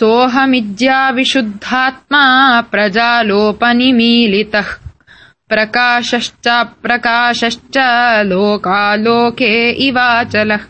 सोऽहमिज्याविशुद्धात्मा प्रजालोपनिमीलितः। प्रजालोपनिमीलितः प्रकाशश्चाप्रकाशश्च लोकालोके इवाचलः।